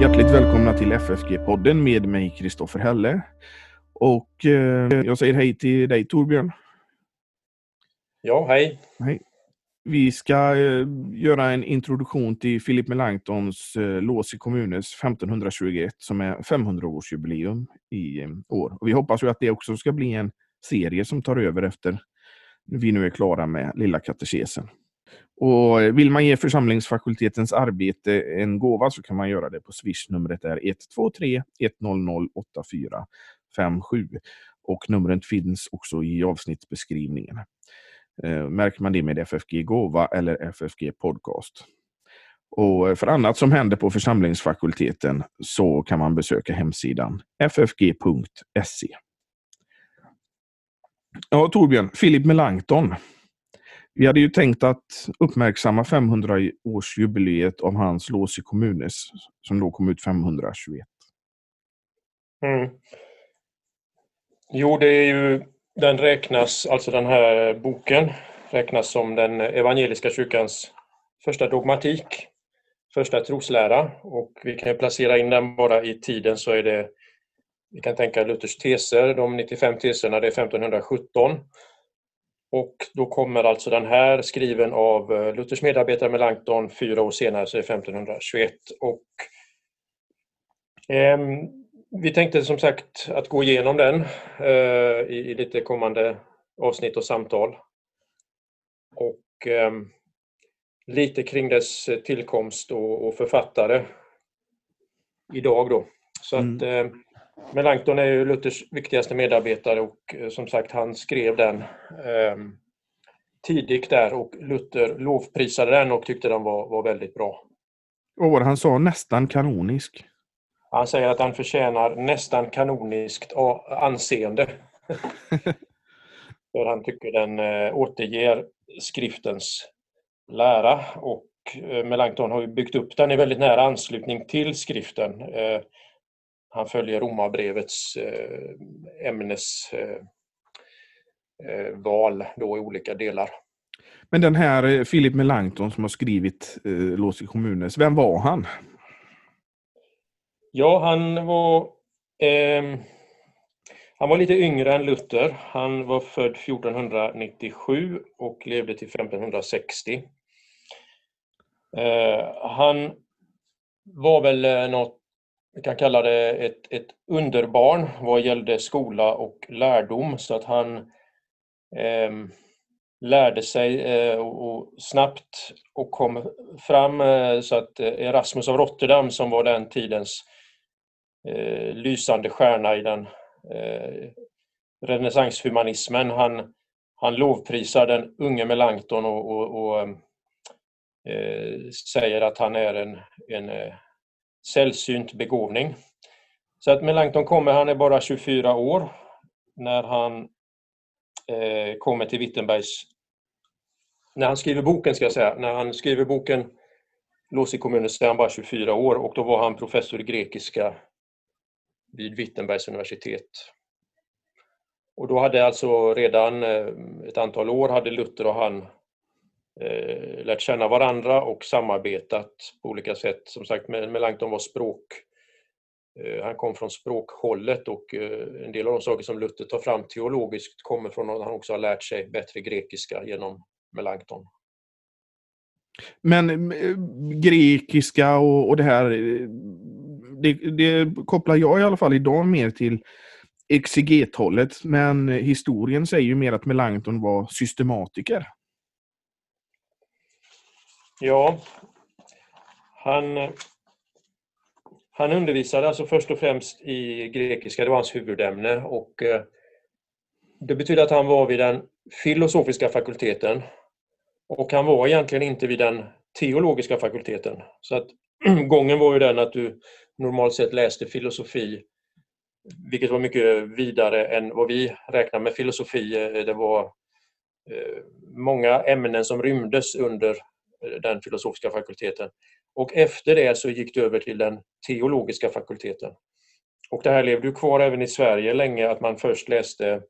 Hjärtligt välkomna till FFG-podden med mig Kristoffer Helle. Och eh, jag säger hej till dig Torbjörn. Ja, hej. Hej. Vi ska eh, göra en introduktion till Philip Melanchtons eh, Lås i kommunes 1521 som är 500-årsjubileum i eh, år. Och vi hoppas ju att det också ska bli en serie som tar över efter vi nu är klara med Lilla katekesen. Och vill man ge församlingsfakultetens arbete en gåva så kan man göra det på Swish. Numret är 123 100 8457 och numret finns också i avsnittsbeskrivningen. Eh, märker man det med FFG Gåva eller FFG Podcast. Och eh, för annat som händer på församlingsfakulteten så kan man besöka hemsidan ffg.se. Ja, Torbjörn, Philip Melanchthon. Vi hade ju tänkt att uppmärksamma 500-årsjubileet av hans Lås i kommunes som då kom ut 521. Mm. Jo, det är ju, den räknas, alltså den här boken räknas som den evangeliska kyrkans första dogmatik, första troslära och vi kan placera in den bara i tiden så är det, vi kan tänka Luthers teser, de 95 teserna, det är 1517 och då kommer alltså den här skriven av Luthers medarbetare Melanchthon fyra år senare, så är det 1521. Och, eh, vi tänkte som sagt att gå igenom den eh, i, i, lite kommande avsnitt och samtal. Och eh, lite kring dess tillkomst och, och författare idag då. Så mm. att eh, Melanchthon är ju Luthers viktigaste medarbetare och eh, som sagt han skrev den eh, tidigt där och Luther lovprisade den och tyckte den var, var väldigt bra. Och han sa, nästan kanonisk? Han säger att han förtjänar nästan kanoniskt anseende. För han tycker den eh, återger skriftens lära och eh, Melanchthon har byggt upp den i väldigt nära anslutning till skriften. Eh, han följer Romarbrevets eh, ämnesval då i olika delar. Men den här Philip Melanchthon som har skrivit Lås i kommunes, vem var han? Ja, han var eh, han var lite yngre än Luther. Han var född 1497 och levde till 1560. Eh, han var väl eh, något vi kan kalla det ett, ett underbarn vad gällde skola och lärdom så att han eh, lärde sig eh, och snabbt och kom fram eh, så att eh, Erasmus av Rotterdam som var den tidens eh, lysande stjärna i den eh, renässanshumanismen han, han lovprisar den unge Melanchthon och, och, och eh, säger att han är en, en eh, sällsynt begåvning. Så att Melanchthon kommer, han är bara 24 år när han eh, kommer till Wittenbergs... När han skriver boken, ska jag säga, när han skriver boken Lås i kommunen så är han bara 24 år och då var han professor i grekiska vid Wittenbergs universitet. Och då hade alltså redan eh, ett antal år hade Luther och han eh, lärt känna varandra och samarbetat på olika sätt. Som sagt, Melanchthon var språk... Eh, han kom från språkhållet och eh, en del av de saker som Luther tar fram teologiskt kommer från att han också har lärt sig bättre grekiska genom Melanchthon. Men eh, grekiska och, och det här, eh, det, det, kopplar jag i alla fall idag mer till exegethållet. Men historien säger ju mer att Melanchthon var systematiker. Ja, han, han undervisade alltså först och främst i grekiska, det var hans huvudämne och eh, det betyder att han var vid den filosofiska fakulteten och han var egentligen inte vid den teologiska fakulteten. Så att gången var ju den att du normalt sett läste filosofi, vilket var mycket vidare än vad vi räknar med filosofi. Det var eh, många ämnen som rymdes under eh, den filosofiska fakulteten. Och efter det så gick det över till den teologiska fakulteten. Och det här levde ju kvar även i Sverige länge, att man först läste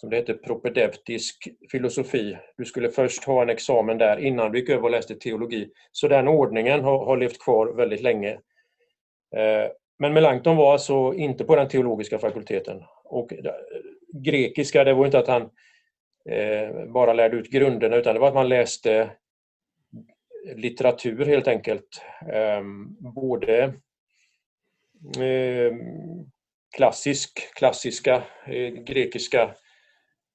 som det heter, propedeutisk filosofi. Du skulle först ha en examen där innan du gick över och läste teologi. Så den ordningen har, har levt kvar väldigt länge. Eh, men Melanchthon var alltså inte på den teologiska fakulteten. Och eh, grekiska, det var inte att han eh, bara lärde ut grunderna utan det var att man läste litteratur helt enkelt. Ehm, både ehm, klassisk, klassiska grekiska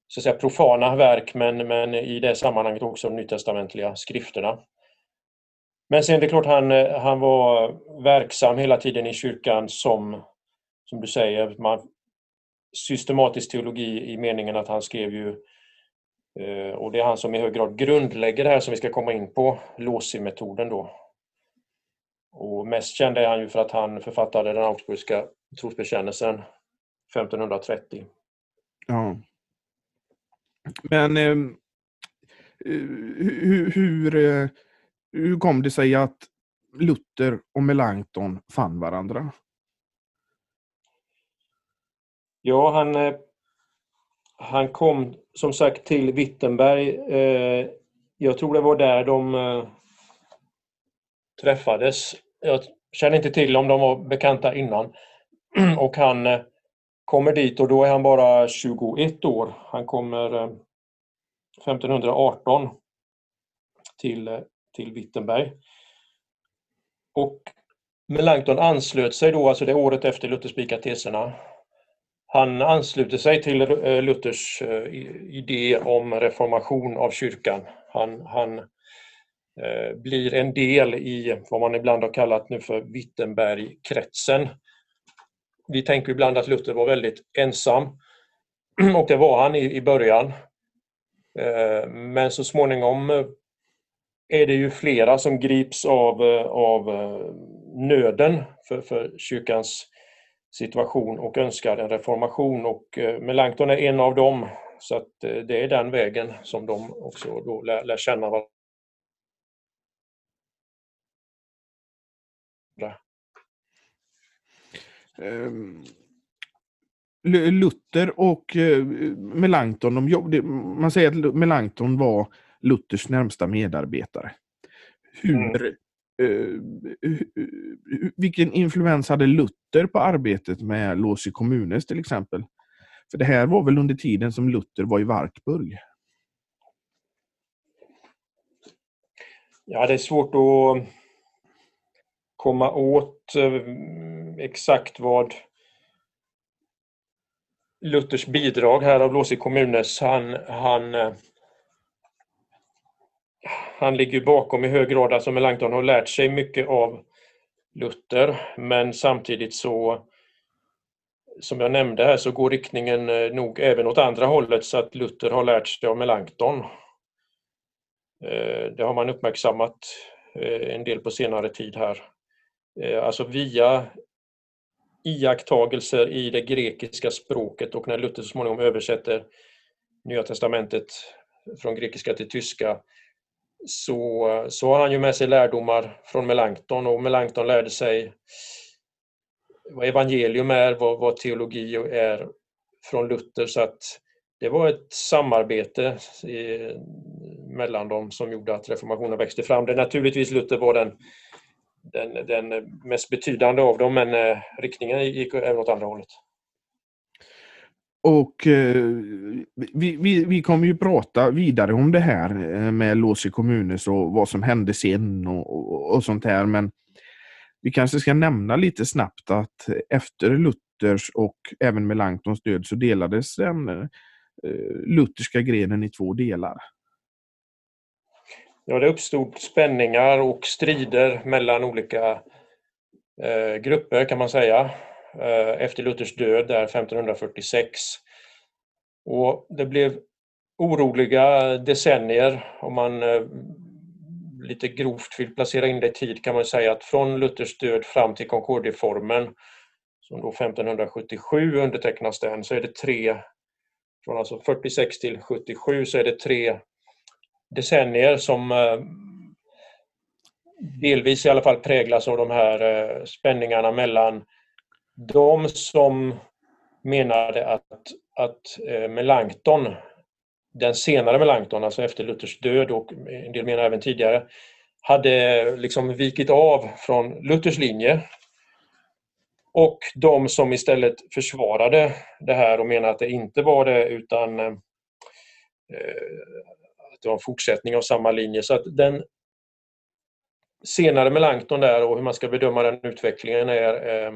så att säga, profana verk men, men i det sammanhanget också de nytestamentliga skrifterna. Men sen det är klart han, eh, han var verksam hela tiden i kyrkan som, som du säger, man, systematisk teologi i meningen att han skrev ju eh, och det är han som i hög grad grundlägger det här som vi ska komma in på, Losi-metoden då. Och mest känd är han ju för att han författade den augsburgska trosbekännelsen 1530. Ja. Men ehm, eh, hur, hur, eh, hur kom det sig att Luther och Melanchthon fann varandra? Ja, han, eh, han kom som sagt till Wittenberg. Eh, jag tror det var där de eh, träffades. Jag känner inte till om de var bekanta innan. Och han kommer dit och då är han bara 21 år. Han kommer 1518 till, till Wittenberg. Och Melanchthon anslöt sig då, alltså det året efter Luthers spikar teserna. Han ansluter sig till eh, Luthers eh, idé om reformation av kyrkan. Han, han eh, blir en del i vad man ibland har kallat nu för Wittenbergkretsen. Vi tänker ibland att Luther var väldigt ensam och det var han i, i början. Eh, men så småningom är det ju flera som grips av, eh, av eh, nöden för, för kyrkans situation och önskar en reformation och eh, Melanchthon är en av dem. Så att det är den vägen som de också då lär, lär känna varandra. Um, ehm, Luther och Melanchthon, de man säger att Melanchthon var Luthers närmsta medarbetare. Hur, mm. Uh, vilken influens hade Luther på arbetet med Losi Kommunes till exempel? För det här var väl under tiden som Luther var i Wartburg? Ja, det är svårt att komma åt exakt vad Luthers bidrag här av Låsi Kommunes, han, han han ligger bakom i hög grad, alltså Melanchthon har lärt sig mycket av Luther men samtidigt så som jag nämnde här så går riktningen eh, nog även åt andra hållet så att Luther har lärt sig av Melanchthon. Eh, det har man uppmärksammat eh, en del på senare tid här. Alltså via iakttagelser i det grekiska språket och när Luther så småningom översätter Nya Testamentet från grekiska till tyska så, så har han ju med sig lärdomar från Melanchthon och Melanchthon lärde sig vad evangelium är, vad, vad teologi är från Luther så att det var ett samarbete i, mellan dem som gjorde att reformationen växte fram. Det naturligtvis Luther var den, den, den mest betydande av dem men eh, riktningen gick även åt andra hållet. Och eh, vi, vi, vi kommer ju prata vidare om det här eh, med med i Kommunes och vad som hände sen och, och, och, sånt här. Men vi kanske ska nämna lite snabbt att efter Luthers och även Melanchtons död så delades den eh, lutherska grenen i två delar. Ja, det uppstod spänningar och strider mellan olika eh, grupper kan man säga. Eh, efter Luthers död där 1546. Och det blev oroliga decennier om man eh, lite grovt vill placera in det i tid kan man säga att från Luthers död fram till Concordieformen som då 1577 undertecknas den så är det tre från alltså 46 till 77 så är det tre decennier som eh, delvis i alla fall präglas av de här spänningarna mellan de som menade att, att eh, Melanchthon, den senare Melanchthon, alltså efter Luthers död och en del menar även tidigare, hade liksom vikit av från Luthers linje. Och de som istället försvarade det här och menade att det inte var det utan eh, att det var en fortsättning av samma linje. Så att den senare Melanchthon där och hur man ska bedöma den utvecklingen är eh,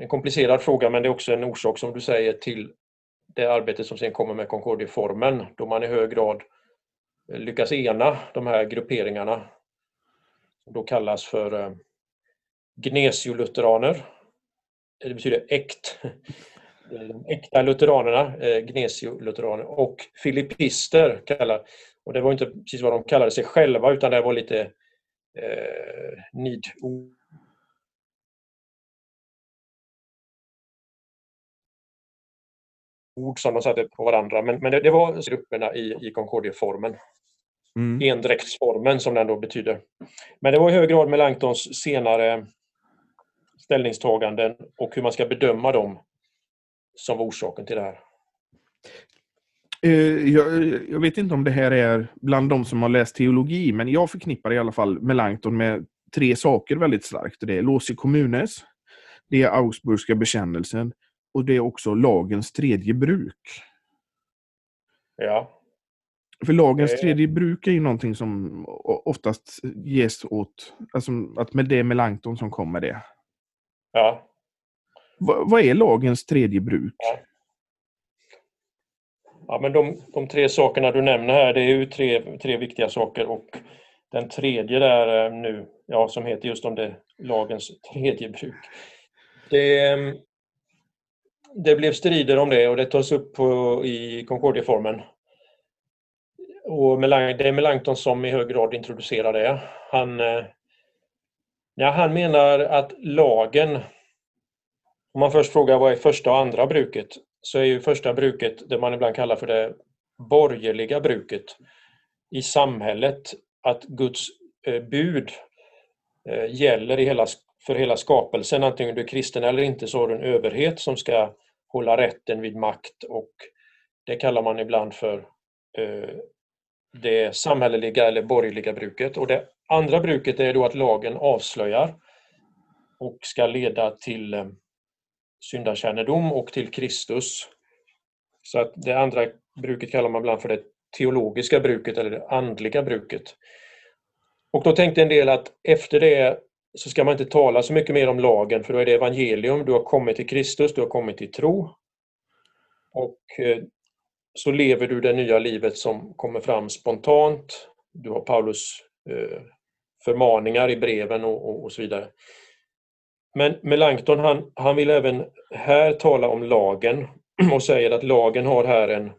en komplicerad fråga men det är också en orsak som du säger till det arbete som sen kommer med Concordieformen då man i hög grad eh, lyckas ena de här grupperingarna. Som då kallas för eh, Gnesiolutheraner. Det betyder äkt. De äkta lutheranerna, eh, Gnesiolutheraner och filippister kallar, och det var inte precis vad de kallade sig själva utan det var lite eh, nidord ord som de satte på varandra. Men, men det, det, var grupperna i, i Concordieformen. Mm. Endräktsformen som den då betyder. Men det var i hög grad Melanchtons senare ställningstaganden och hur man ska bedöma dem som var orsaken till det här. Eh, jag, jag, vet inte om det här är bland de som har läst teologi, men jag förknippar i alla fall Melanchthon med tre saker väldigt starkt. Det är Losi Communes, det är Augsburgska bekännelsen och det är också lagens tredje bruk. Ja. För lagens eh. tredje bruk är ju någonting som oftast ges åt, alltså att med det Melanchthon som kommer det. Ja. Va, vad är lagens tredje bruk? Ja. Ja, men de, de, tre sakerna du nämner här, det är ju tre, tre viktiga saker och den tredje där eh, nu, ja, som heter just om det lagens tredje bruk. Det, det blev strider om det och det tas upp på, i Concordieformen. Och Melang, det är Melanchthon som i hög grad introducerar det. Han, eh, ja, han menar att lagen, om man först frågar vad är första och andra bruket, så är ju första bruket det man ibland kallar för det borgerliga bruket i samhället, att Guds eh, bud eh, gäller i hela, för hela skapelsen, antingen du är kristen eller inte så har du en överhet som ska hålla rätten vid makt och det kallar man ibland för eh, det samhälleliga eller borgerliga bruket. Och det andra bruket är då att lagen avslöjar och ska leda till eh, syndakännedom och till Kristus. Så att det andra bruket kallar man ibland för det teologiska bruket eller det andliga bruket. Och då tänkte en del att efter det så ska man inte tala så mycket mer om lagen för då är det evangelium, du har kommit till Kristus, du har kommit till tro. Och eh, så lever du det nya livet som kommer fram spontant. Du har Paulus eh, förmaningar i breven och, och, och så vidare. Men Melanchthon han, han vill även här tala om lagen och säger att lagen har här en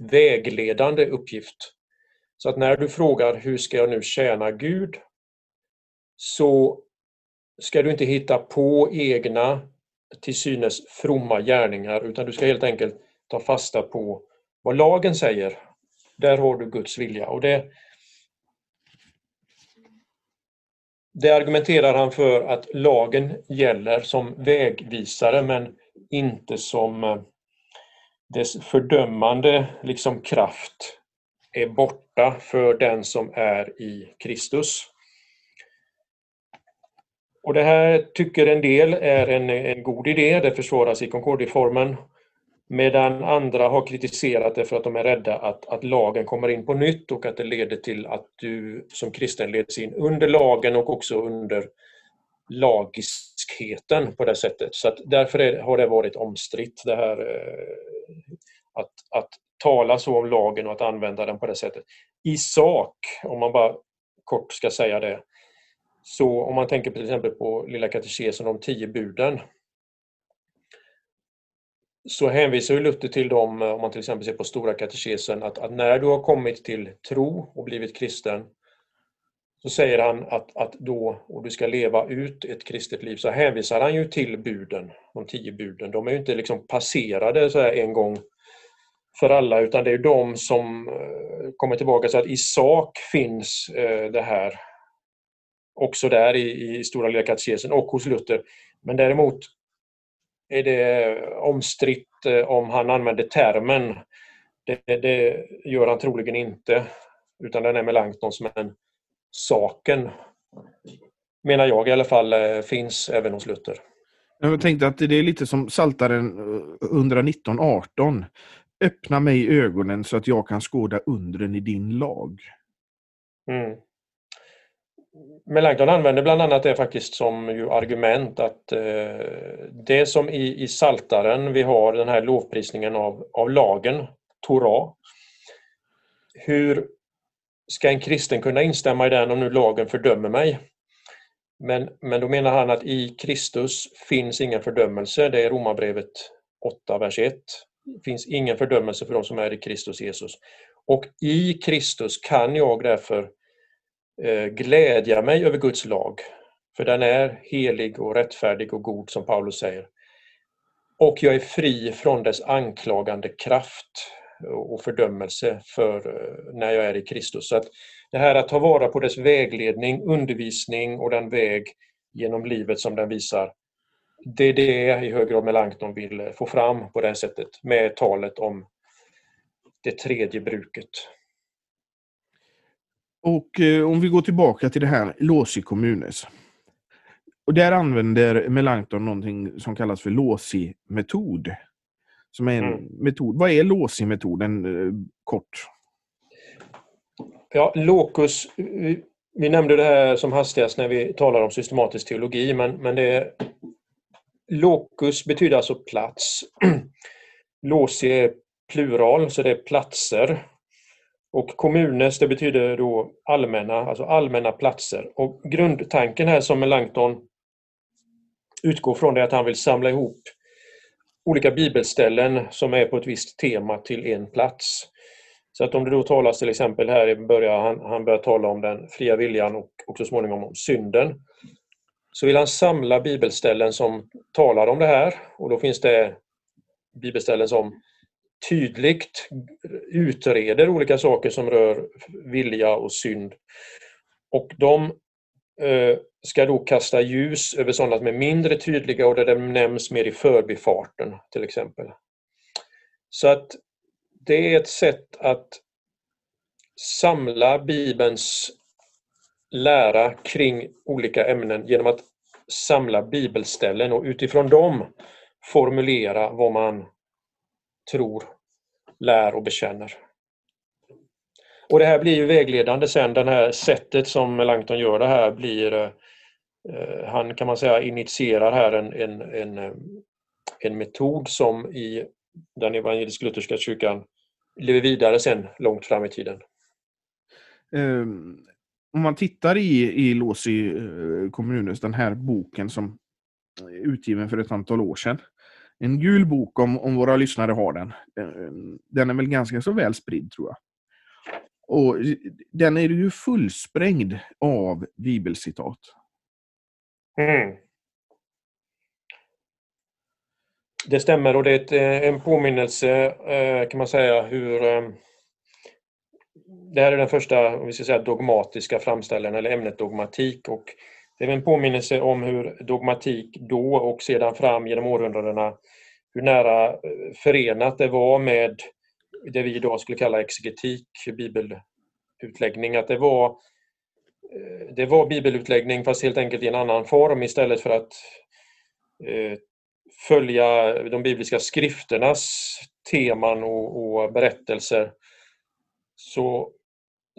vägledande uppgift. Så att när du frågar hur ska jag nu tjäna Gud så ska du inte hitta på egna till synes fromma gärningar utan du ska helt enkelt ta fasta på vad lagen säger. Där har du Guds vilja. Och det, det argumenterar han för att lagen gäller som vägvisare men inte som eh, dess fördömande liksom kraft är borta för den som är i Kristus. Och det här tycker en del är en, en god idé, det försvaras i Concordieformen. Medan andra har kritiserat det för att de är rädda att, att lagen kommer in på nytt och att det leder till att du som kristen leds in under lagen och också under lagiskheten på det sättet. Så därför är, har det varit omstritt det här eh, att, att tala så om lagen och att använda den på det sättet. I sak, om man bara kort ska säga det, så om man tänker till exempel på Lilla katekesen de tio buden så hänvisar Luther till dem, eh, om man till exempel ser på Stora katekesen, att, att, när du har kommit till tro och blivit kristen så säger han att, att då, och du ska leva ut ett kristet liv, så hänvisar han ju till buden, de tio buden. De är ju inte liksom passerade så här en gång för alla utan det är de som eh, kommer tillbaka så att i sak finns eh, det här också där i, i Stora Lilla katekesen och hos Luther. Men däremot är det omstritt eh, om han använder termen. Det, det, gör han troligen inte. Utan den är Melanchthons, men saken menar jag i alla fall eh, finns även hos Luther. Jag tänkte att det är lite som Saltaren 119.18. Öppna mig ögonen så att jag kan skåda undren i din lag. Mm. Melanchthon använder bland annat det faktiskt som ju argument att eh, det som i, i Saltaren vi har den här lovprisningen av, av lagen, Torah. Hur ska en kristen kunna instämma i den om nu lagen fördömer mig? Men, men då menar han att i Kristus finns ingen fördömelse. Det är Romarbrevet 8, vers 1. Det finns ingen fördömelse för de som är i Kristus Jesus. Och i Kristus kan jag därför eh, Eh, glädja mig över Guds lag. För den är helig och rättfärdig och god som Paulus säger. Och jag är fri från dess anklagande kraft och fördömelse för eh, när jag är i Kristus. Så att det här att ta vara på dess vägledning, undervisning och den väg genom livet som den visar. Det är det i hög grad Melanchthon vill eh, få fram på det här sättet med talet om det tredje bruket. Och eh, om vi går tillbaka till det här Losi communes. Och där använder Melanchthon någonting som kallas för Losi-metod. Som är en mm. metod. Vad är Losi-metoden eh, kort? Ja, locus, vi nämnde det här som hastigast när vi talar om systematisk teologi, men, men det är, locus betyder alltså plats. Losi är plural, så det är platser. Och kommunes, det betyder då allmänna, alltså allmänna platser. Och grundtanken här som Melanchthon utgår från är att han vill samla ihop olika bibelställen som är på ett visst tema till en plats. Så att om det då talas till exempel här i början, han, han börjar tala om den fria viljan och, och så småningom om synden. Så vill han samla bibelställen som talar om det här och då finns det bibelställen som tydligt utreder olika saker som rör vilja och synd. Och de eh, ska då kasta ljus över sådana som är mindre tydliga och där de nämns mer i förbifarten till exempel. Så att det är ett sätt att samla Bibelns lära kring olika ämnen genom att samla bibelställen och utifrån dem formulera vad man tror, lär och bekänner. Och det här blir ju vägledande sen, det här sättet som Langton gör det här blir eh, han kan man säga initierar här en, en, en, eh, en metod som i den evangelisk-lutherska kyrkan lever vidare sen långt fram i tiden. Um, om man tittar i, i Låsi eh, kommunus, den här boken som är utgiven för ett antal år sedan. En gul bok om, om våra lyssnare har den. Eh, den är väl ganska så väl spridd tror jag. Och den är ju fullsprängd av bibelcitat. Mm. Det stämmer och det är ett, eh, en påminnelse eh, kan man säga hur det här är den första om vi ska säga, dogmatiska framställningen, eller ämnet dogmatik. Och det är en påminnelse om hur dogmatik då och sedan fram genom århundradena, hur nära eh, förenat det var med det vi idag skulle kalla exegetik, bibelutläggning. Att det var, eh, det var bibelutläggning fast helt enkelt i en annan form istället för att eh, följa de bibliska skrifternas teman och, och berättelser så,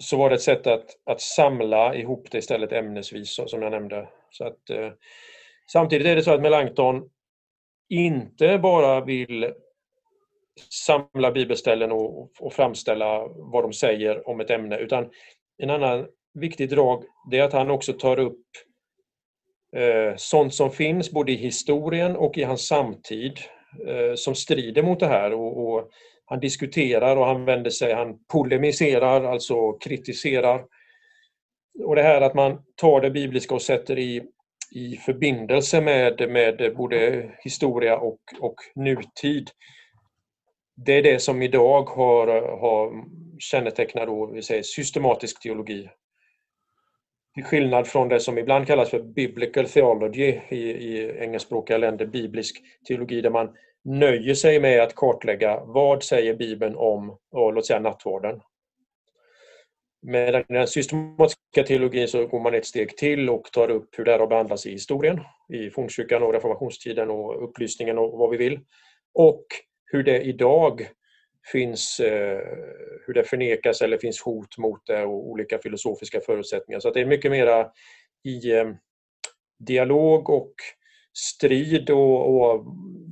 så var det ett sätt att, att samla ihop det istället ämnesvis som jag nämnde. Så att, eh, samtidigt är det så att Melanchthon inte bara vill samla bibelställen och, och framställa vad de säger om ett ämne utan en annan viktig drag det är att han också tar upp eh, sånt som finns både i historien och i hans samtid eh, som strider mot det här. Och, och, han diskuterar och han vänder sig, han polemiserar, alltså kritiserar. Och det här att man tar det bibliska och sätter i, i förbindelse med, med både historia och, och nutid. Det är det som idag har, har kännetecknar då, vi säger, systematisk teologi. till skillnad från det som ibland kallas för biblical theology i, i engelskspråkiga länder, biblisk teologi, där man nöjer sig med att kartlägga vad säger Bibeln om, låt säga nattvarden. Med den systematiska teologin så går man ett steg till och tar upp hur det här har behandlats i historien, i fornkyrkan och reformationstiden och upplysningen och vad vi vill. Och hur det idag finns, eh, hur det förnekas eller finns hot mot det och olika filosofiska förutsättningar. Så det är mycket mera i eh, dialog och strid och, och,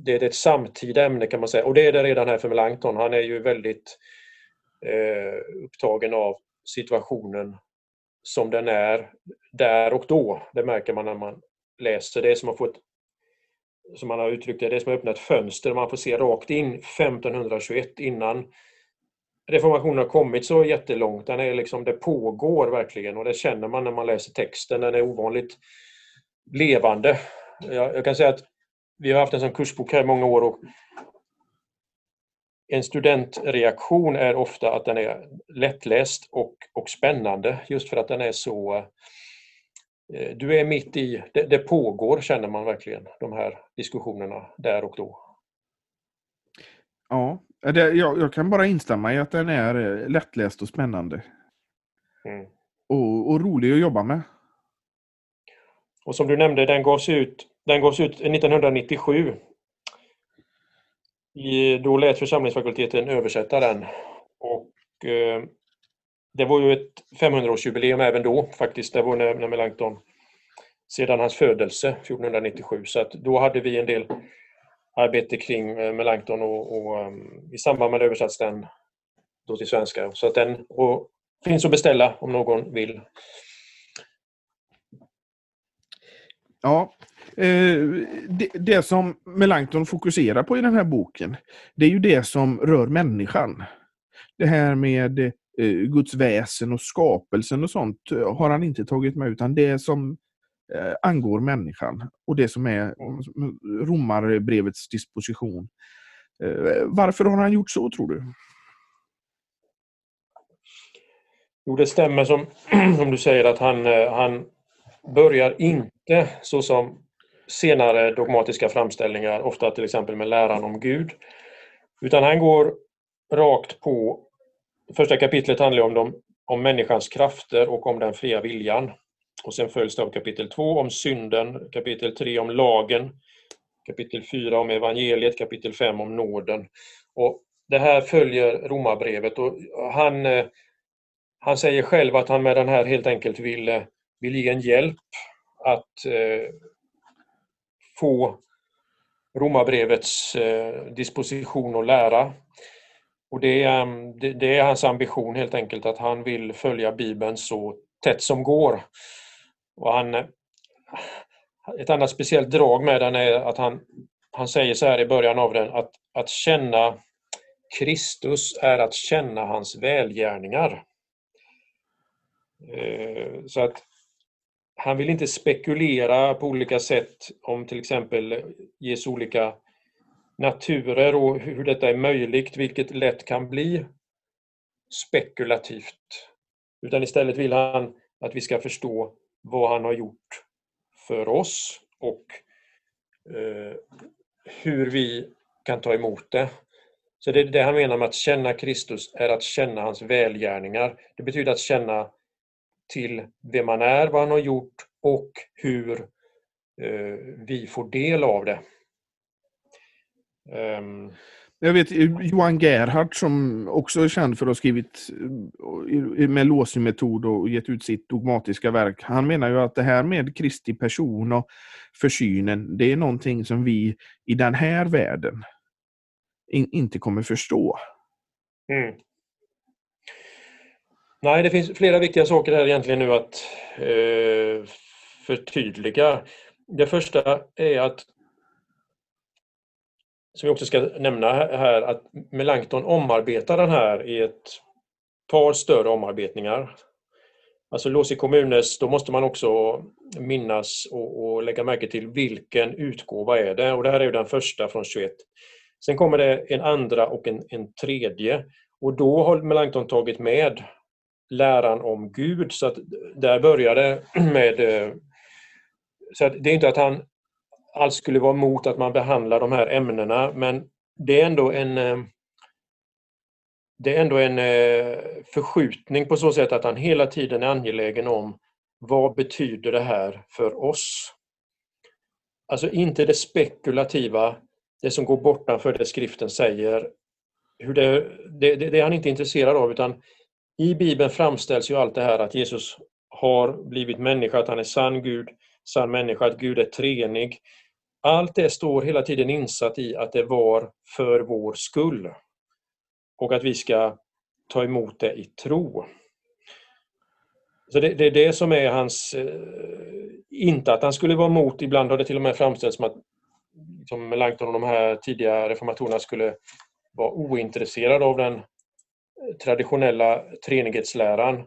det är ett samtida ämne kan man säga. Och det är det redan här för Melanchthon. Han är ju väldigt eh, upptagen av situationen som den är där och då. Det märker man när man läser. Det är som att få ett, som man har uttryckt det, det är som att öppna ett fönster. Man får se rakt in 1521 innan reformationen har kommit så jättelångt. Den är liksom, det pågår verkligen och det känner man när man läser texten. Den är ovanligt levande. Jag, jag kan säga att vi har haft en sån kursbok här i många år och en studentreaktion är ofta att den är lättläst och, och spännande just för att den är så... Eh, du är mitt i, det, det pågår känner man verkligen, de här diskussionerna där och då. Ja, det, jag, jag, kan bara instämma i att den är eh, lättläst och spännande. Mm. Och, och, rolig att jobba med. Och som du nämnde, den gavs ut, den gavs ut 1997 i, då lät församlingsfakulteten översätta den. Och, eh, det var ju ett 500-årsjubileum även då faktiskt. Det var när, när Melanchthon, sedan hans födelse 1497. Så att då hade vi en del arbete kring eh, Melanchthon och, och um, i samband med det översattes den då till svenska. Så att den och, finns att beställa om någon vill. Ja, Eh, det, det, som Melanchthon fokuserar på i den här boken, det är ju det som rör människan. Det här med eh, Guds väsen och skapelsen och sånt eh, har han inte tagit med, utan det som eh, angår människan och det som är romarbrevets disposition. Eh, varför har han gjort så, tror du? Jo, det stämmer som, som du säger att han, eh, han börjar inte så som senare dogmatiska framställningar, ofta till exempel med läran om Gud. Utan han går rakt på... Första kapitlet handlar om, de, om människans krafter och om den fria viljan. Och sen följs det av kapitel 2 om synden, kapitel 3 om lagen, kapitel 4 om evangeliet, kapitel 5 om nåden. Och det här följer romabrevet och han, eh, han säger själv att han med den här helt enkelt vill, eh, vill ge en hjälp att eh, få Romarbrevets eh, disposition och lära. Och det är, mm, det, det är hans ambition helt enkelt att han vill följa Bibeln så tätt som går. Och han, ett annat speciellt drag med den är att han, han säger så här i början av den att, att känna Kristus är att känna hans välgärningar. Eh, så att han vill inte spekulera på olika sätt om till exempel Jesu olika naturer och hur detta är möjligt, vilket lätt kan bli spekulativt. Utan istället vill han att vi ska förstå vad han har gjort för oss och eh, hur vi kan ta emot det. Så det är det han menar med att känna Kristus är att känna hans välgärningar. Det betyder att känna till vem man är, vad han har gjort och hur eh, vi får del av det. Um... Jag vet Johan Gerhardt som också är känd för att ha skrivit eh, med låsning-metod och gett ut sitt dogmatiska verk. Han menar ju att det här med Kristi person och försynen, det är någonting som vi i den här världen in, inte kommer förstå. Mm. Nej, det finns flera viktiga saker här egentligen nu att eh, förtydliga. Det första är att, som vi också ska nämna här, att Melanchthon omarbetar den här i ett par större omarbetningar. Alltså Losi Kommunes, då måste man också minnas och, och, lägga märke till vilken utgåva är det och det här är ju den första från 21. Sen kommer det en andra och en, en tredje och då har Melanchthon tagit med läran om Gud. Så att där började med... Eh, så att det är inte att han alls skulle vara emot att man behandlar de här ämnena, men det är ändå en eh, det är ändå en eh, förskjutning på så sätt att han hela tiden är angelägen om vad betyder det här för oss? Alltså inte det spekulativa, det som går bortanför det skriften säger. Hur det, det, det är han inte intresserad av utan i Bibeln framställs ju allt det här att Jesus har blivit människa, att han är sann Gud, sann människa, att Gud är treenig. Allt det står hela tiden insatt i att det var för vår skull. Och att vi ska ta emot det i tro. Så det, det är det som är hans... Eh, inte att han skulle vara emot, ibland har det till och med framställts som att som Melanchthon och de här tidiga reformatorerna skulle vara ointresserade av den traditionella treenighetsläran.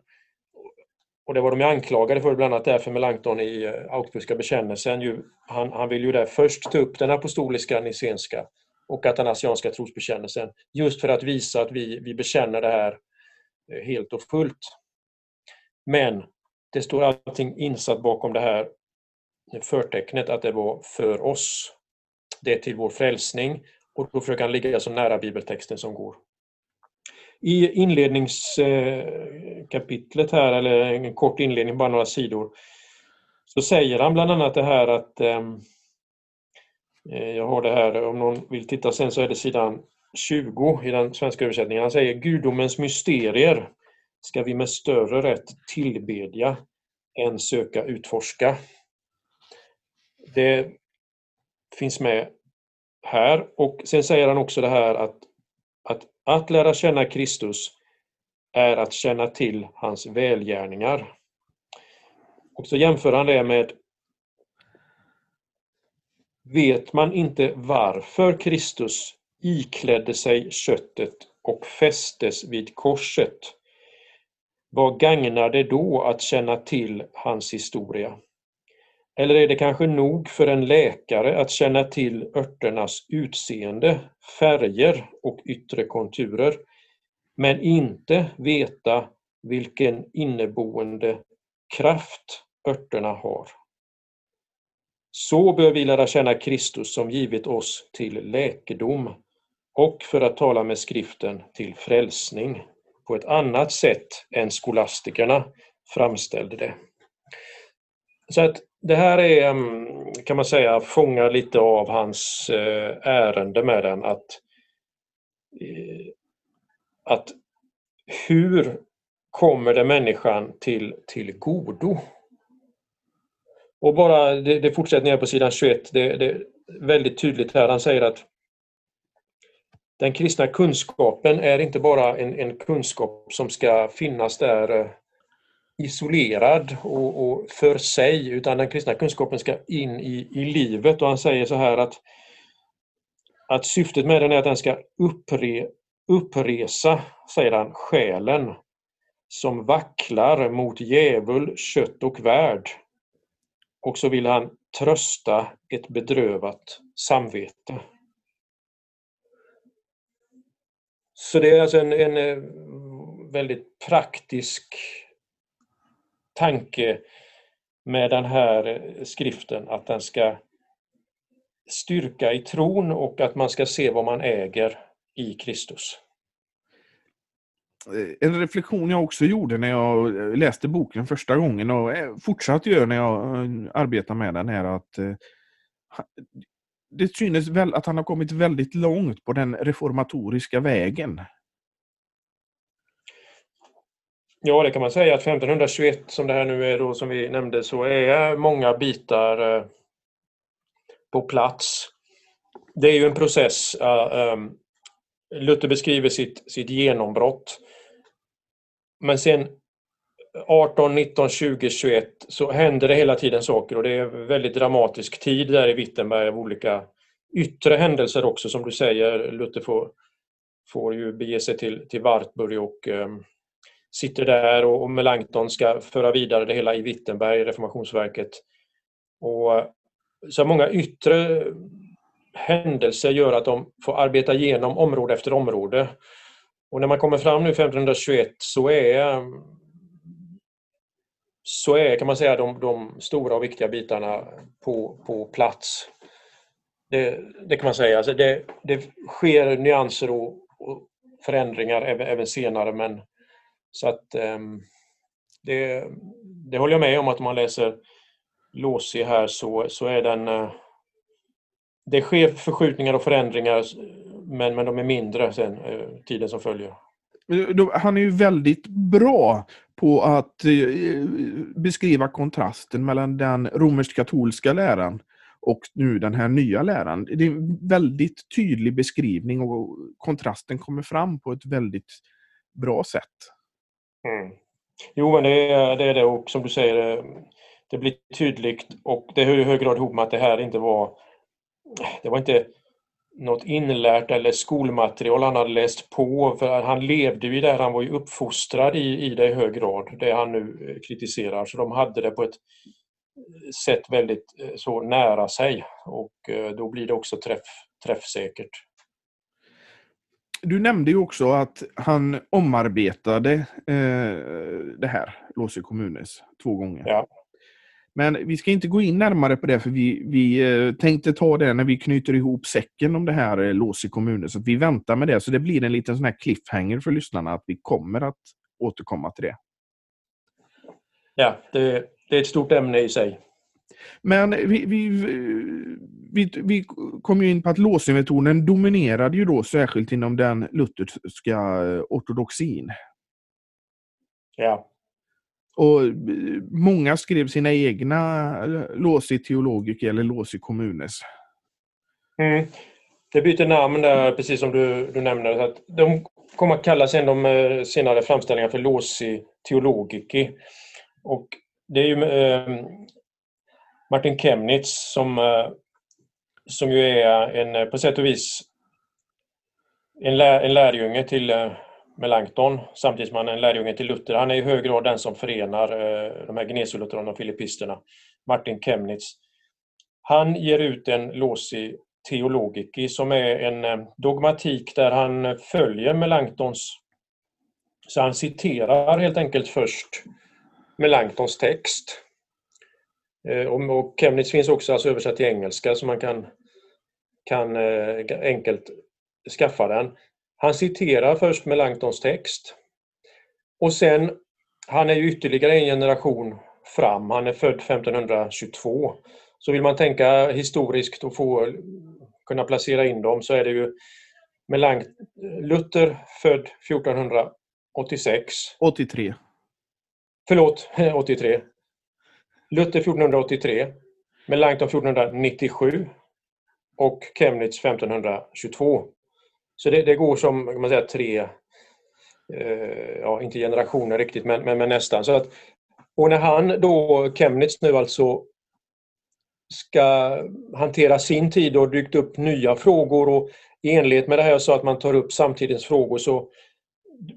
Och det var de anklagade för, bland annat därför Melanchthon i eh, Augsburgska bekännelsen. Han, han vill ju där först ta upp den apostoliska nicenska och atanasianska trosbekännelsen. Just för att visa att vi, vi bekänner det här eh, helt och fullt. Men det står allting insatt bakom det här förtecknet att det var för oss. Det är till vår frälsning och då försöker han ligga så nära bibeltexten som går. I inledningskapitlet här, eller en kort inledning, bara några sidor, så säger han bland annat det här att ehm, eh, jag har det här, om någon vill titta sen så är det sidan 20 i den svenska översättningen. Han säger gudomens mysterier ska vi med större rätt tillbedja än söka utforska. Det finns med här och sen säger han också det här att, att att lära känna Kristus är att känna till hans välgärningar. Och så jämför han det med Vet man inte varför Kristus iklädde sig köttet och fästes vid korset, vad gagnar det då att känna till hans historia? Eller är det kanske nog för en läkare att känna till örternas utseende, färger och yttre konturer, men inte veta vilken inneboende kraft örterna har? Så bör vi lära känna Kristus som givit oss till läkedom och för att tala med skriften till frälsning på ett annat sätt än skolastikerna framställde det. Så att det här är, mm, kan man säga, fångar lite av hans eh, ärende med den att, eh, att hur kommer det människan till, till godo? Och bara, det, det fortsätter ner på sidan 21, det, det är väldigt tydligt här, han säger att den kristna kunskapen är inte bara en, en kunskap som ska finnas där eh, isolerad och, och, för sig utan den kristna kunskapen ska in i, i livet och han säger så här att, att syftet med den är att den ska uppre, uppresa, säger han, själen som vacklar mot djävul, kött och värld. Och så vill han trösta ett bedrövat samvete. Så det är alltså en, en eh, väldigt praktisk tanke med den här eh, skriften att den ska styrka i tron och att man ska se vad man äger i Kristus. Eh, en reflektion jag också gjorde när jag eh, läste boken första gången och fortsatt gör när jag arbetar med den är att det synes väl att han har kommit väldigt långt på den reformatoriska vägen. Ja, det kan man säga att 1521 som det här nu är då som vi nämnde så är många bitar eh, på plats. Det är ju en process. Eh, ehm, Luther beskriver sitt, sitt genombrott. Men sen 18, 19, 20, 21 så händer det hela tiden saker och det är väldigt dramatisk tid där i Wittenberg av olika yttre händelser också som du säger. Luther får, får ju bege sig till, till Wartburg och um, sitter där och, och Melanchthon ska föra vidare det hela i Wittenberg, reformationsverket. Och, så många yttre händelser gör att de får arbeta igenom område efter område. Och när man kommer fram nu 1521 så är så är kan man säga de, de stora och viktiga bitarna på, på plats. Det, det kan man säga. Alltså det, det sker nyanser och, och förändringar även, även, senare men så att ehm, det, det håller jag med om att om man läser Låsi här så, så är den eh, det sker förskjutningar och förändringar men, men de är mindre sen eh, tiden som följer. Han är ju väldigt bra på att eh, beskriva kontrasten mellan den romersk-katolska läran och nu den här nya läran. Det är en väldigt tydlig beskrivning och kontrasten kommer fram på ett väldigt bra sätt. Mm. Jo, men det är, det är det och som du säger, eh, det blir tydligt och det hör i hög grad ihop med att det här inte var det var inte något inlärt eller skolmaterial han hade läst på. För han levde ju där, han var ju uppfostrad i, i det i hög grad, det han nu eh, kritiserar. Så de hade det på ett sätt väldigt eh, så nära sig och då blir det också träff, träffsäkert. Du nämnde ju också att han omarbetade eh, det här, Låse kommunes, två gånger. Ja. Men vi ska inte gå in närmare på det för vi, vi eh, tänkte ta det när vi knyter ihop säcken om det här eh, lås i kommunen. Så vi väntar med det. Så det blir en liten sån här cliffhanger för lyssnarna att vi kommer att återkomma till det. Ja, det, det är ett stort ämne i sig. Men vi, vi, vi, vi kom ju in på att låsemetoden dominerade ju då särskilt inom den lutherska eh, ortodoxin. Ja. Och många skrev sina egna eh, Låsi teologiker eller Låsi kommunes. Mm. Det byter namn där, precis som du, du nämnde. Att de kommer att kalla sen de eh, senare framställningarna för Låsi teologiki. Och det är ju eh, Martin Chemnitz som, eh, som ju är en, eh, på sätt och vis en, lär, en lärjunge till eh, Melanchthon samtidigt som han är en lärjunge till Luther. Han är i hög grad den som förenar eh, de här Gnesolutheranerna och filippisterna. Martin Chemnitz. Han ger ut en Losi Theologiki som är en dogmatik där han följer Melanchthons så han citerar helt enkelt först Melanchthons text. Eh, och Chemnitz finns också alltså översatt till engelska så man kan, kan enkelt skaffa den. Han citerar först Melanchtons text och sen, han är ju ytterligare en generation fram, han är född 1522. Så vill man tänka historiskt och få kunna placera in dem så är det ju Melanch Luther född 1486. 83. Förlåt, 83. Luther 1483. Melanchthon 1497 och Chemnitz 1522. Så det, det går som kan man säga, tre, eh, ja inte generationer riktigt men, men, men, nästan. Så att, och när han då, Chemnitz nu alltså ska hantera sin tid och dykt upp nya frågor och i enlighet med det här jag sa att man tar upp samtidens frågor så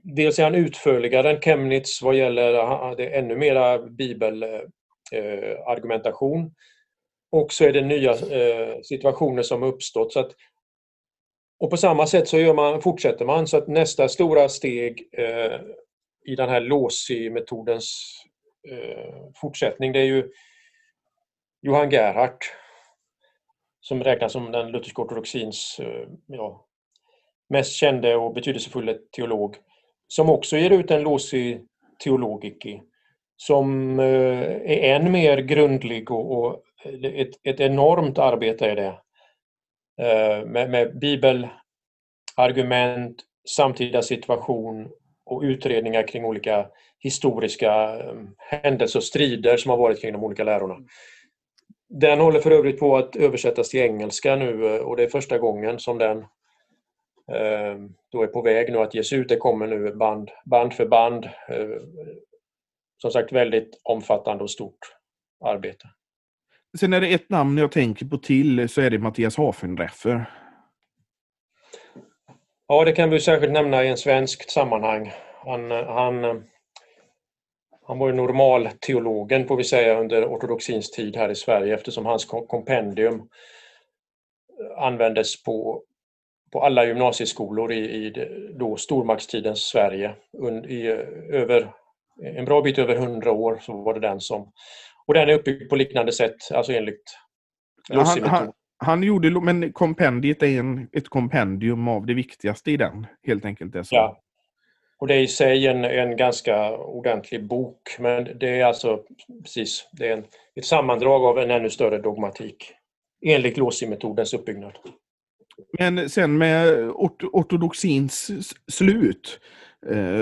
dels är han utförligare än Chemnitz vad gäller det ännu mera bibel, eh, Eh, och så är det nya eh, situationer som uppstått. Så att och på samma sätt så gör man, fortsätter man. Så att nästa stora steg eh, i den här Låsi-metodens eh, fortsättning det är ju Johan Gerhardt som räknas som den lutherska ortodoxins eh, ja, mest kände och betydelsefulla teolog som också ger ut en LOSI teologiki som eh, är än mer grundlig och, och ett, ett enormt arbete är det eh, med, med bibelargument, samtida situation och utredningar kring olika historiska eh, händelser och strider som har varit kring de olika lärorna. Den håller för övrigt på att översättas till engelska nu och det är första gången som den då är på väg nu att ges ut. Det kommer nu band, band för band. Som sagt väldigt omfattande och stort arbete. Sen är det ett namn jag tänker på till så är det Mattias Hafenreffer. Ja, det kan vi särskilt nämna i en svenskt sammanhang. Han, han, han var ju normalteologen får vi säga under ortodoxins tid här i Sverige eftersom hans kompendium användes på, på alla gymnasieskolor i, i då stormaktstidens Sverige i över en bra bit över hundra år så var det den som... Och den är uppbyggd på liknande sätt, alltså enligt ja, han, han, han, gjorde, men kompendiet är en, ett kompendium av det viktigaste i den, helt enkelt. Det. Ja. Och det är i sig en, en ganska ordentlig bok, men det är alltså precis, det är en, ett sammandrag av en ännu större dogmatik enligt Losi-metodens uppbyggnad. Men sen med ortodoxins slut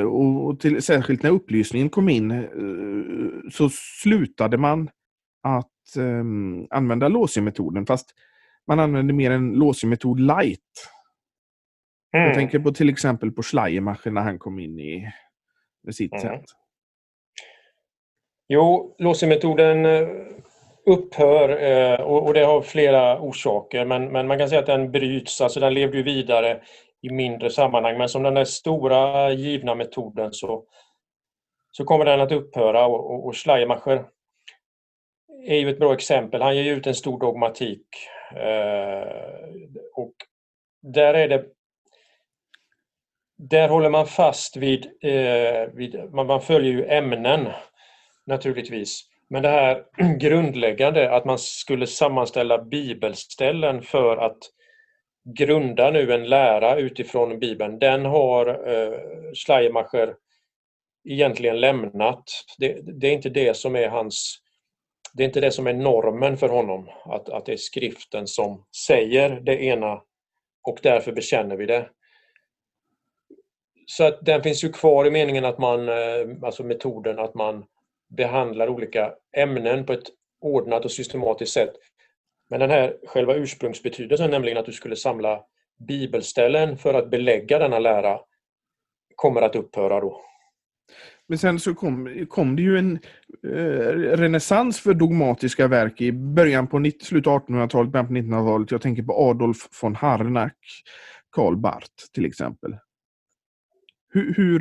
och till, särskilt när upplysningen kom in eh, så slutade man att um, använda Losi-metoden fast man använde mer en Losi-metod light. Mm. Jag tänker på till exempel på Schleiermacher när han kom in i med sitt mm. sätt. Jo, Losi-metoden eh, upphör eh, och det har flera orsaker men, men man kan säga att den bryts, alltså den levde ju vidare i mindre sammanhang men som den där stora givna metoden så, så kommer den att upphöra och, och, och Schleiermacher är ju ett bra exempel. Han ger ut en stor dogmatik eh, och där är det där håller man fast vid, eh, vid man, man följer ju ämnen naturligtvis. Men det här grundläggande att man skulle sammanställa bibelställen för att grunda nu en lära utifrån Bibeln, den har eh, Schleiermacher egentligen lämnat. Det, det, är inte det som är hans det är inte det som är normen för honom, att, att det är skriften som säger det ena och därför bekänner vi det. Så att den finns ju kvar i meningen att man, eh, alltså metoden att man behandlar olika ämnen på ett ordnat och systematiskt sätt. Men den här själva ursprungsbetydelsen, nämligen att du skulle samla bibelställen för att belägga denna lära, kommer att upphöra då. Men sen så kom, kom det ju en eh, renässans för dogmatiska verk i början på slutet av 1800-talet, början på 1900-talet. Jag tänker på Adolf von Harnack, Karl Barth till exempel. Hur, hur,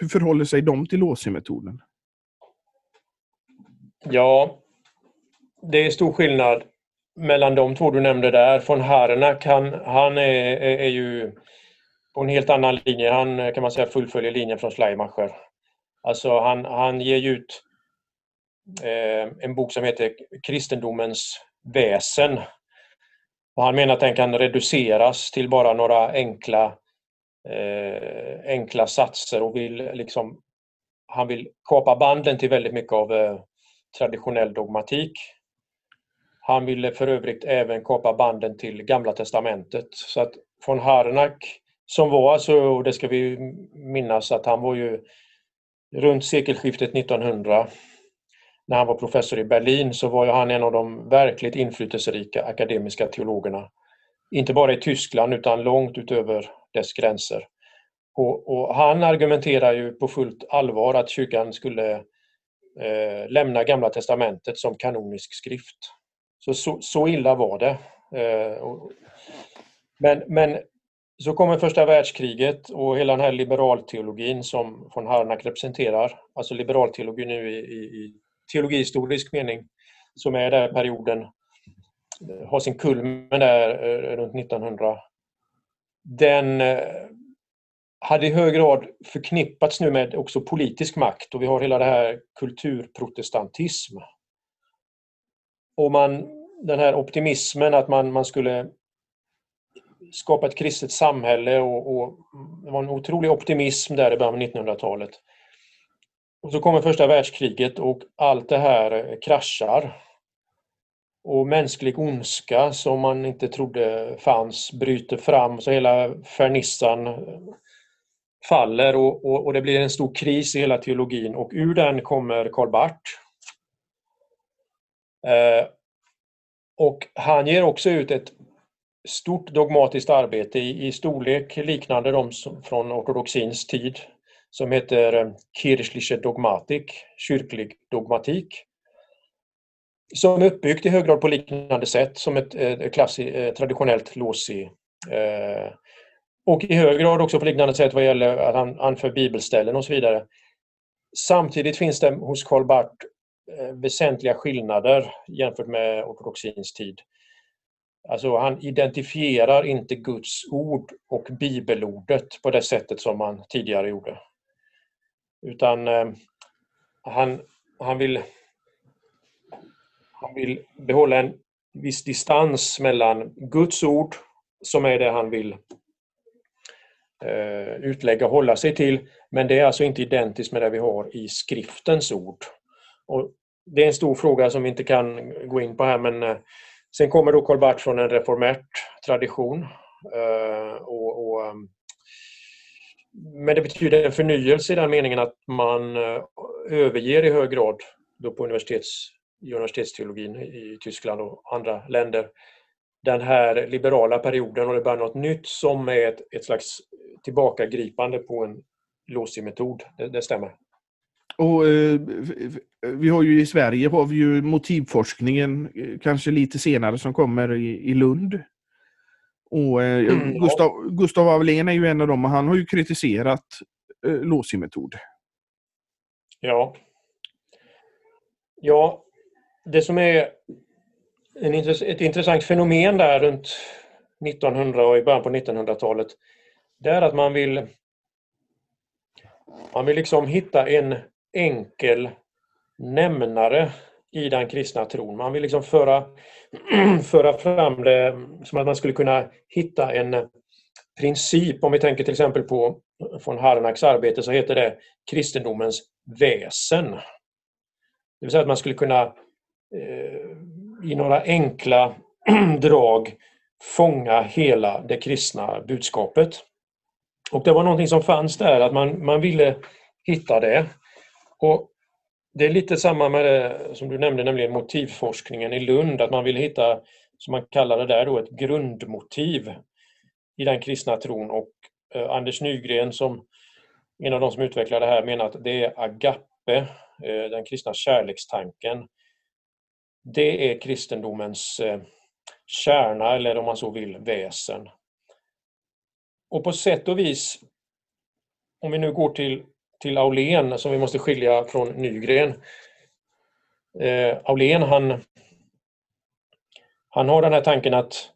hur förhåller sig de till Åsi-metoden? Ja, det är stor skillnad mellan de två du nämnde där. Von Harnack, han, han är, är, är, ju på en helt annan linje. Han kan man säga fullföljer linjen från Schleimacher. Alltså han, han ger ut eh, en bok som heter Kristendomens väsen. Och han menar att den kan reduceras till bara några enkla, eh, enkla satser och vill liksom han vill kapa banden till väldigt mycket av eh, traditionell dogmatik. Han ville för övrigt även kapa banden till Gamla Testamentet. Så att von Harnack, som var alltså, och det ska vi minnas att han var ju runt sekelskiftet 1900 när han var professor i Berlin så var ju han en av de verkligt inflytelserika akademiska teologerna. Inte bara i Tyskland utan långt utöver dess gränser. Och, och han argumenterar ju på fullt allvar att kyrkan skulle eh, lämna Gamla Testamentet som kanonisk skrift. Så, så, så illa var det. Eh, men, men så kommer första världskriget och hela den här liberalteologin som von Harnack representerar, alltså liberalteologi nu i, i, i teologihistorisk mening, som är den perioden, har sin kulmen där eh, runt 1900. Den eh, hade i hög grad förknippats nu med också politisk makt och vi har hela det här kulturprotestantism. Och man, den här optimismen att man, man skulle skapa ett kristet samhälle och, och det var en otrolig optimism där i början av 1900-talet. Och så kommer första världskriget och allt det här kraschar. Och mänsklig ondska som man inte trodde fanns bryter fram så hela fernissan faller och, och, och, det blir en stor kris i hela teologin och ur den kommer Karl Barth. Eh, och han ger också ut ett stort dogmatiskt arbete i, i storlek liknande de som, från ortodoxins tid som heter eh, Kirchliche Dogmatik, kyrklig dogmatik. Som är uppbyggt i hög grad på liknande sätt som ett eh, klassi, traditionellt låsi. Eh, och i hög grad också på liknande sätt vad gäller att han anför bibelställen och så vidare. Samtidigt finns det hos Karl Barth Eh, väsentliga skillnader jämfört med ortodoxins tid. Alltså han identifierar inte Guds ord och bibelordet på det sättet som man tidigare gjorde. Utan eh, han, han, vill, han vill behålla en viss distans mellan Guds ord, som är det han vill eh, utlägga och hålla sig till, men det är alltså inte identiskt med det vi har i skriftens ord. Och det är en stor fråga som vi inte kan gå in på här, men eh, sen kommer då Karl Barth från en reformärt tradition. Eh, och, och, eh, men det betyder en förnyelse i den meningen att man överger i hög grad då på universitets, i universitetsteologin i Tyskland och andra länder den här liberala perioden och det börjar något nytt som är ett, ett slags tillbakagripande på en låsig metod. Det, det, stämmer. Och, eh, vi har ju i Sverige har vi ju motivforskningen eh, kanske lite senare som kommer i, i Lund. Och, eh, mm, Gustav. Gustav Avelén är ju en av dem och han har ju kritiserat eh, Losi-metod. Ja. Ja, det som är en, ett intressant fenomen där runt 1900 och i början på 1900-talet det är att man vill man vill liksom hitta en enkel nämnare i den kristna tron. Man vill liksom föra, föra fram det som att man skulle kunna hitta en princip. Om vi tänker till exempel på von Harnacks arbete så heter det kristendomens väsen. Det vill säga att man skulle kunna eh, i några enkla drag fånga hela det kristna budskapet. Och det var någonting som fanns där, att man, man ville hitta det. Och Det är lite samma med det som du nämnde, nämligen motivforskningen i Lund, att man vill hitta, som man kallar det där, då, ett grundmotiv i den kristna tron. Och eh, Anders Nygren, som en av de som utvecklar det här, menar att det är agape, eh, den kristna kärlekstanken. Det är kristendomens eh, kärna, eller om man så vill, väsen. Och på sätt och vis, om vi nu går till, till Aulén som vi måste skilja från Nygren. Eh, Aulén han, han har den här tanken att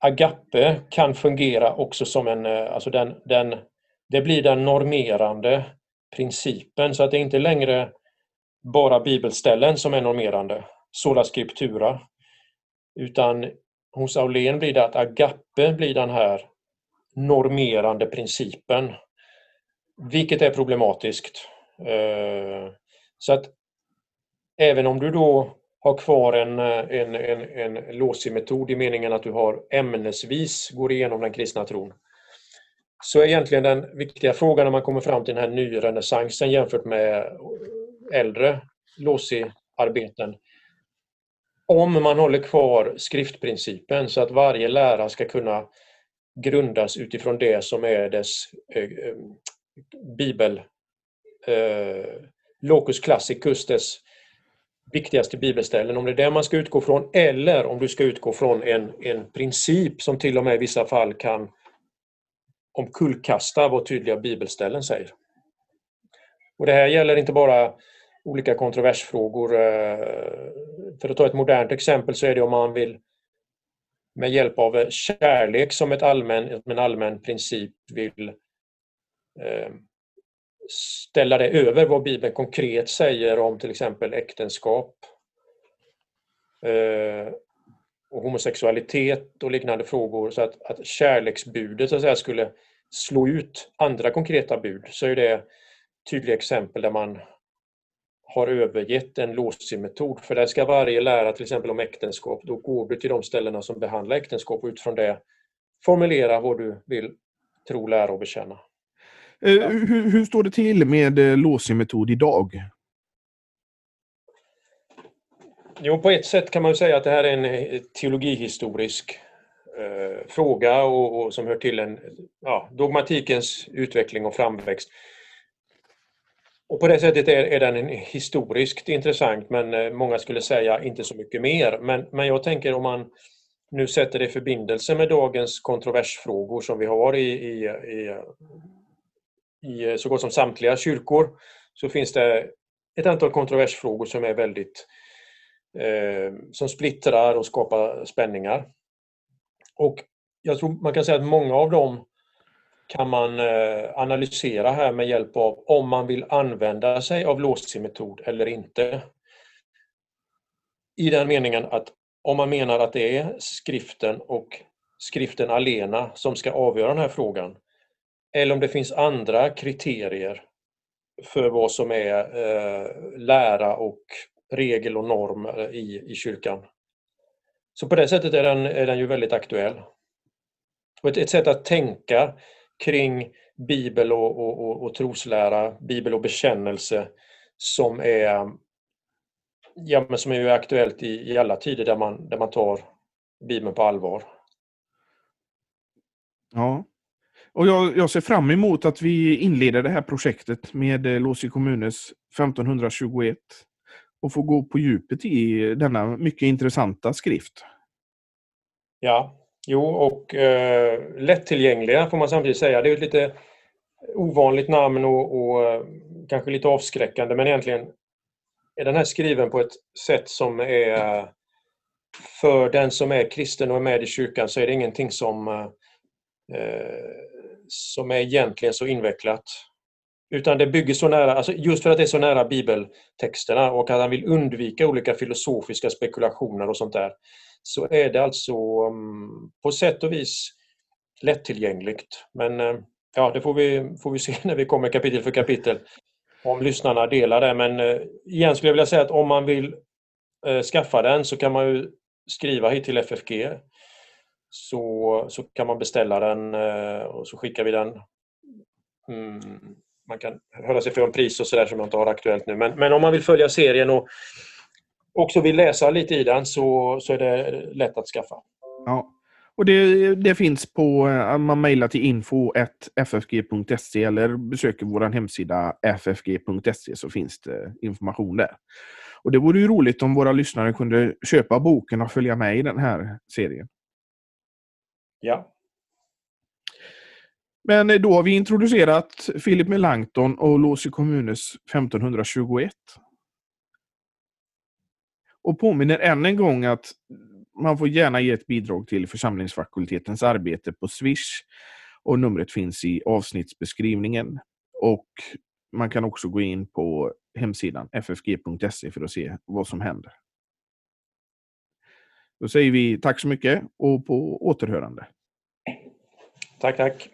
agape kan fungera också som en, eh, alltså den, den, det blir den normerande principen så att det är inte längre bara bibelställen som är normerande, sola scriptura, utan hos Aulén blir det att agape blir den här normerande principen. Vilket är problematiskt. Eh, så att även om du då har kvar en, eh, en, en, en låsig-metod i meningen att du har ämnesvis går igenom den kristna tron så är egentligen den viktiga frågan när man kommer fram till den här nyrenässansen jämfört med äldre låsi-arbeten om man håller kvar skriftprincipen så att varje lärare ska kunna grundas utifrån det som är dess eh, bibel eh, locus classicus, dess viktigaste bibelställen, om det är det man ska utgå från eller om du ska utgå från en, en princip som till och med i vissa fall kan omkullkasta vad tydliga bibelställen säger. Och Det här gäller inte bara olika kontroversfrågor. Eh, för att ta ett modernt exempel så är det om man vill med hjälp av kärlek som ett allmän, en allmän princip vill eh, Ehm, ställa det över vad Bibeln konkret säger om till exempel äktenskap eh, och homosexualitet och liknande frågor så att, att kärleksbudet så att säga, skulle slå ut andra konkreta bud så är det tydliga exempel där man har övergett en låsig-metod. För där ska varje lära till exempel om äktenskap, då går du till de ställena som behandlar äktenskap och utifrån det formulera vad du vill tro, lära och bekänna. Eh, ja. hur, hur, står det till med eh, låsig-metod idag? Jo, på ett sätt kan man säga att det här är en eh, teologihistorisk eh, fråga och, och, som hör till en ja, dogmatikens utveckling och framväxt. Och på det sättet är, är den historiskt intressant men många skulle säga inte så mycket mer. Men, men jag tänker om man nu sätter det i förbindelse med dagens kontroversfrågor som vi har i, i, i, i eh, så gott som samtliga kyrkor så finns det ett antal kontroversfrågor som är väldigt eh, som splittrar och skapar spänningar. Och jag tror man kan säga att många av dem kan man eh, analysera här med hjälp av om man vill använda sig av Lossi-metod eller inte. I den meningen att om man menar att det är skriften och skriften alena som ska avgöra den här frågan eller om det finns andra kriterier för vad som är eh, lära och regel och norm eh, i, i kyrkan. Så på det sättet är den, är den ju väldigt aktuell. Och ett, ett sätt att tänka kring bibel och, och, och, och troslära, bibel och bekännelse som är, ja, men som är aktuellt i, i alla tider där man, där man tar bibeln på allvar. Ja. Och jag, jag ser fram emot att vi inleder det här projektet med eh, Låsi kommunes 1521 och får gå på djupet i denna mycket intressanta skrift. Ja, jo och eh, lättillgängliga får man samtidigt säga. Det är ett lite ovanligt namn och, och eh, kanske lite avskräckande men egentligen är den här skriven på ett sätt som är för den som är kristen och är med i kyrkan så är det ingenting som eh, eh som är egentligen så invecklat. Utan det bygger så nära, alltså just för att det är så nära bibeltexterna och att han vill undvika olika filosofiska spekulationer och sånt där, så är det alltså mm, på sätt och vis lättillgängligt. Men eh, ja, det får vi, får vi se när vi kommer kapitel för kapitel om lyssnarna delar det. Men eh, igen skulle jag vilja säga att om man vill eh, skaffa den så kan man ju skriva hit till FFG så, så kan man beställa den eh, och så skickar vi den mm, man kan höra sig för om pris och sådär som jag inte har aktuellt nu. Men, men om man vill följa serien och också vill läsa lite i den så, så är det lätt att skaffa. Ja. Och det, det finns på, eh, man mejlar till info.ffg.se eller besöker vår hemsida ffg.se så finns det information där. Och Det vore ju roligt om våra lyssnare kunde köpa boken och följa med i den här serien. Ja, men eh, då har vi introducerat Philip Melanchthon och Låsi kommunes 1521. Och påminner än en gång att man får gärna ge ett bidrag till församlingsfakultetens arbete på Swish. Och numret finns i avsnittsbeskrivningen. Och man kan också gå in på hemsidan ffg.se för att se vad som händer. Då säger vi tack så mycket och på återhörande. Tack, tack.